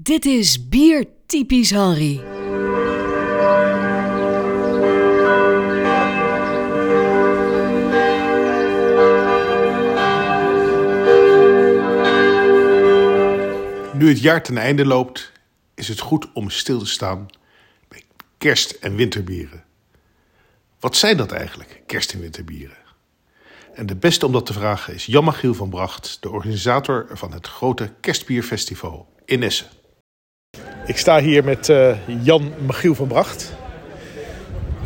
Dit is Bier Typisch Henry. Nu het jaar ten einde loopt, is het goed om stil te staan bij kerst- en winterbieren. Wat zijn dat eigenlijk, kerst- en winterbieren? En de beste om dat te vragen is Jan Magiel van Bracht, de organisator van het grote Kerstbierfestival in Essen. Ik sta hier met uh, Jan Magiel van Bracht,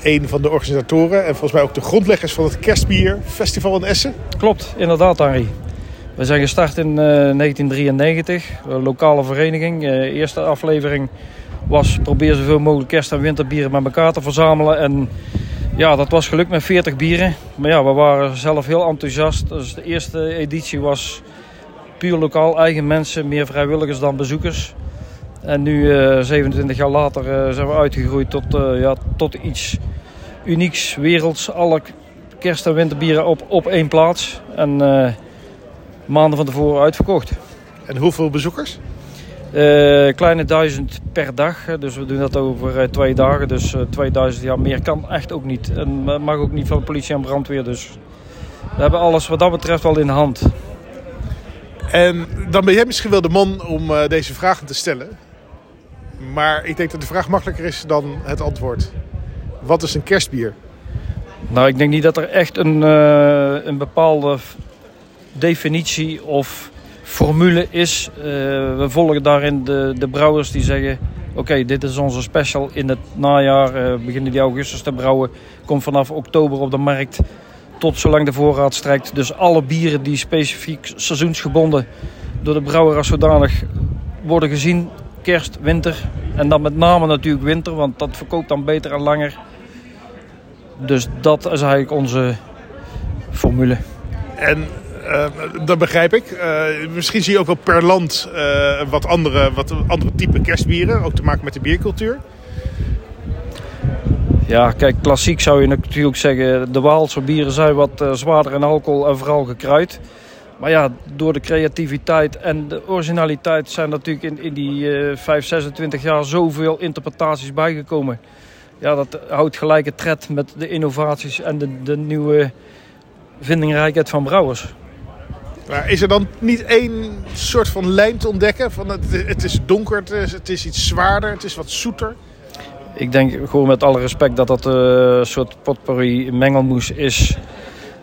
een van de organisatoren en volgens mij ook de grondleggers van het Kerstbierfestival in Essen. Klopt, inderdaad, Henry. We zijn gestart in uh, 1993, een lokale vereniging. Uh, eerste aflevering was probeer zoveel mogelijk kerst- en winterbieren met elkaar te verzamelen. En ja, dat was gelukt met 40 bieren. Maar ja, we waren zelf heel enthousiast. Dus de eerste editie was puur lokaal, eigen mensen, meer vrijwilligers dan bezoekers. En nu, uh, 27 jaar later, uh, zijn we uitgegroeid tot, uh, ja, tot iets unieks, werelds. Alle kerst- en winterbieren op, op één plaats. En maanden van tevoren uitverkocht. En hoeveel bezoekers? Uh, kleine duizend per dag. Dus we doen dat over uh, twee dagen. Dus uh, 2000 jaar meer kan echt ook niet. En mag ook niet van de politie en brandweer. Dus we hebben alles wat dat betreft wel in de hand. En dan ben jij misschien wel de man om deze vragen te stellen. Maar ik denk dat de vraag makkelijker is dan het antwoord. Wat is een kerstbier? Nou, ik denk niet dat er echt een, een bepaalde definitie of formule is. Uh, we volgen daarin de, de brouwers die zeggen... oké, dit is onze special in het najaar. Uh, beginnen die augustus te brouwen. Komt vanaf oktober op de markt tot zolang de voorraad strijkt. Dus alle bieren die specifiek seizoensgebonden... door de brouwer als zodanig worden gezien... kerst, winter. En dan met name natuurlijk winter, want dat verkoopt dan beter en langer. Dus dat is eigenlijk onze formule. En uh, dat begrijp ik. Uh, misschien zie je ook wel per land uh, wat, andere, wat andere type kerstbieren. Ook te maken met de biercultuur. Ja, kijk, klassiek zou je natuurlijk zeggen... de Waalse bieren zijn wat zwaarder in alcohol en vooral gekruid. Maar ja, door de creativiteit en de originaliteit... zijn natuurlijk in, in die 5, 26 jaar zoveel interpretaties bijgekomen. Ja, dat houdt gelijke tred met de innovaties en de, de nieuwe vindingrijkheid van brouwers. Maar is er dan niet één soort van lijn te ontdekken? Van het, het is donker, het is, het is iets zwaarder, het is wat zoeter? Ik denk gewoon met alle respect dat dat een soort potpourri mengelmoes is.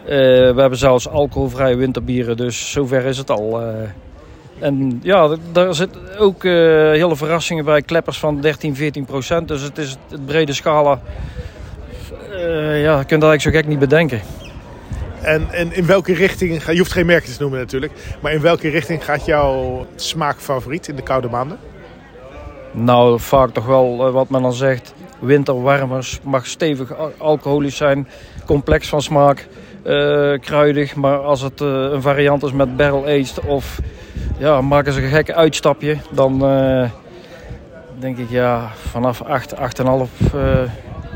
Uh, we hebben zelfs alcoholvrije winterbieren, dus zover is het al. Uh, en ja, daar zitten ook uh, hele verrassingen bij. Kleppers van 13, 14 procent. Dus het is het brede scala. ja, je kunt dat eigenlijk zo gek niet bedenken. En, en in welke richting, je hoeft geen merken te noemen natuurlijk, maar in welke richting gaat jouw smaakfavoriet in de koude maanden? Nou, vaak toch wel wat men dan zegt, winterwarmers, mag stevig alcoholisch zijn, complex van smaak, kruidig. Maar als het uh, een variant is met barrel aged of ja, maken ze een gekke uitstapje, dan uh, denk ik ja, vanaf 8, 8,5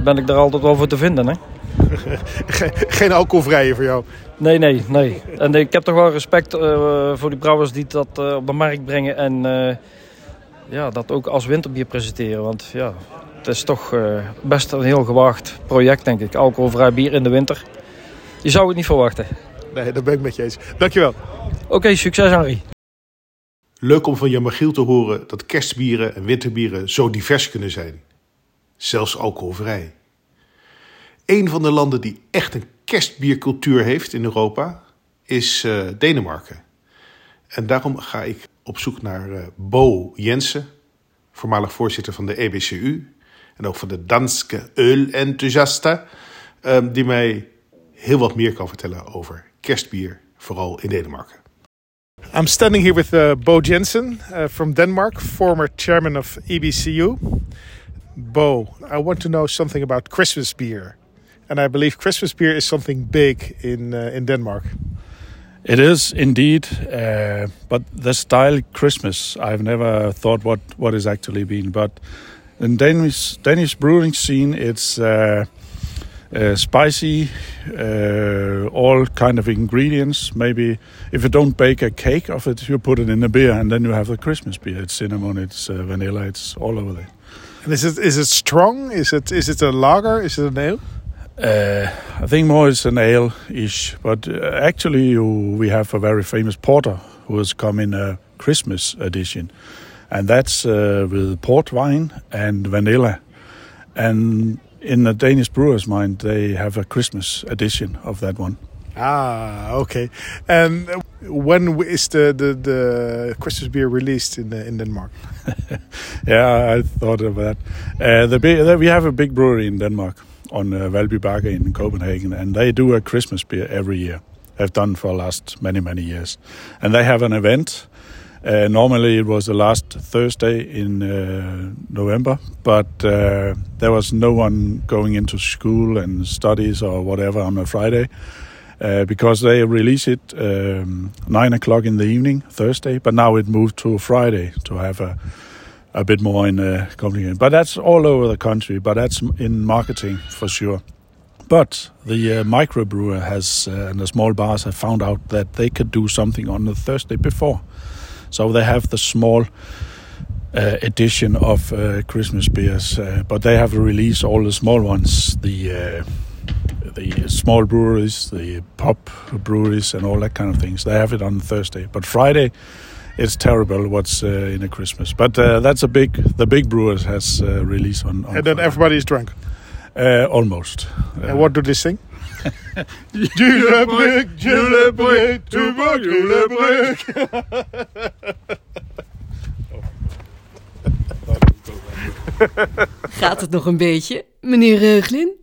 ben ik er altijd wel voor te vinden. Hè? Geen alcoholvrije voor jou? Nee, nee, nee. En ik heb toch wel respect uh, voor die brouwers die dat uh, op de markt brengen. En uh, ja, dat ook als winterbier presenteren. Want ja, het is toch best een heel gewaagd project, denk ik. Alcoholvrij bier in de winter. Je zou het niet verwachten. Nee, dat ben ik met je eens. Dankjewel. Oké, okay, succes Henri. Leuk om van Jan Magiel te horen dat kerstbieren en winterbieren zo divers kunnen zijn. Zelfs alcoholvrij. Een van de landen die echt een kerstbiercultuur heeft in Europa is uh, Denemarken. En daarom ga ik op zoek naar uh, Bo Jensen, voormalig voorzitter van de EBCU en ook van de Danske Öl-enthousiasten, um, die mij heel wat meer kan vertellen over kerstbier, vooral in Denemarken. I'm standing here with uh, Bo Jensen uh, from Denmark, former chairman of EBCU. Bo, I want to know something about Christmas beer. And I believe Christmas beer is something big in uh, in Denmark. It is indeed, uh, but the style Christmas, I've never thought what what is actually been. But in Danish Danish brewing scene, it's uh, uh, spicy, uh, all kind of ingredients. Maybe if you don't bake a cake of it, you put it in a beer, and then you have the Christmas beer. It's cinnamon, it's uh, vanilla, it's all over there. And is it is it strong? Is it is it a lager? Is it an ale? Uh, I think more it's an ale-ish, but uh, actually you, we have a very famous porter who has come in a Christmas edition, and that's uh, with port wine and vanilla. And in the Danish brewers' mind, they have a Christmas edition of that one. Ah, okay. And when is the, the, the Christmas beer released in in Denmark? yeah, I thought of that. Uh, the, we have a big brewery in Denmark on uh, Valby Bakke in Copenhagen, and they do a Christmas beer every year. Have done for the last many many years, and they have an event. Uh, normally it was the last Thursday in uh, November, but uh, there was no one going into school and studies or whatever on a Friday. Uh, because they release it um, nine o'clock in the evening Thursday, but now it moved to Friday to have a a bit more in uh. But that's all over the country. But that's in marketing for sure. But the uh, microbrewer has uh, and the small bars have found out that they could do something on the Thursday before, so they have the small. Uh, edition of uh, Christmas beers, uh, but they have released all the small ones, the uh, the small breweries, the pop breweries, and all that kind of things. They have it on Thursday, but Friday it's terrible what's uh, in a Christmas. But uh, that's a big, the big brewers has uh, released on, on. And then everybody is drunk. Uh, almost. and what do they sing? Julebryg, julebryg, tubak, julebryg. Gaat het nog een beetje, meneer Reuglin?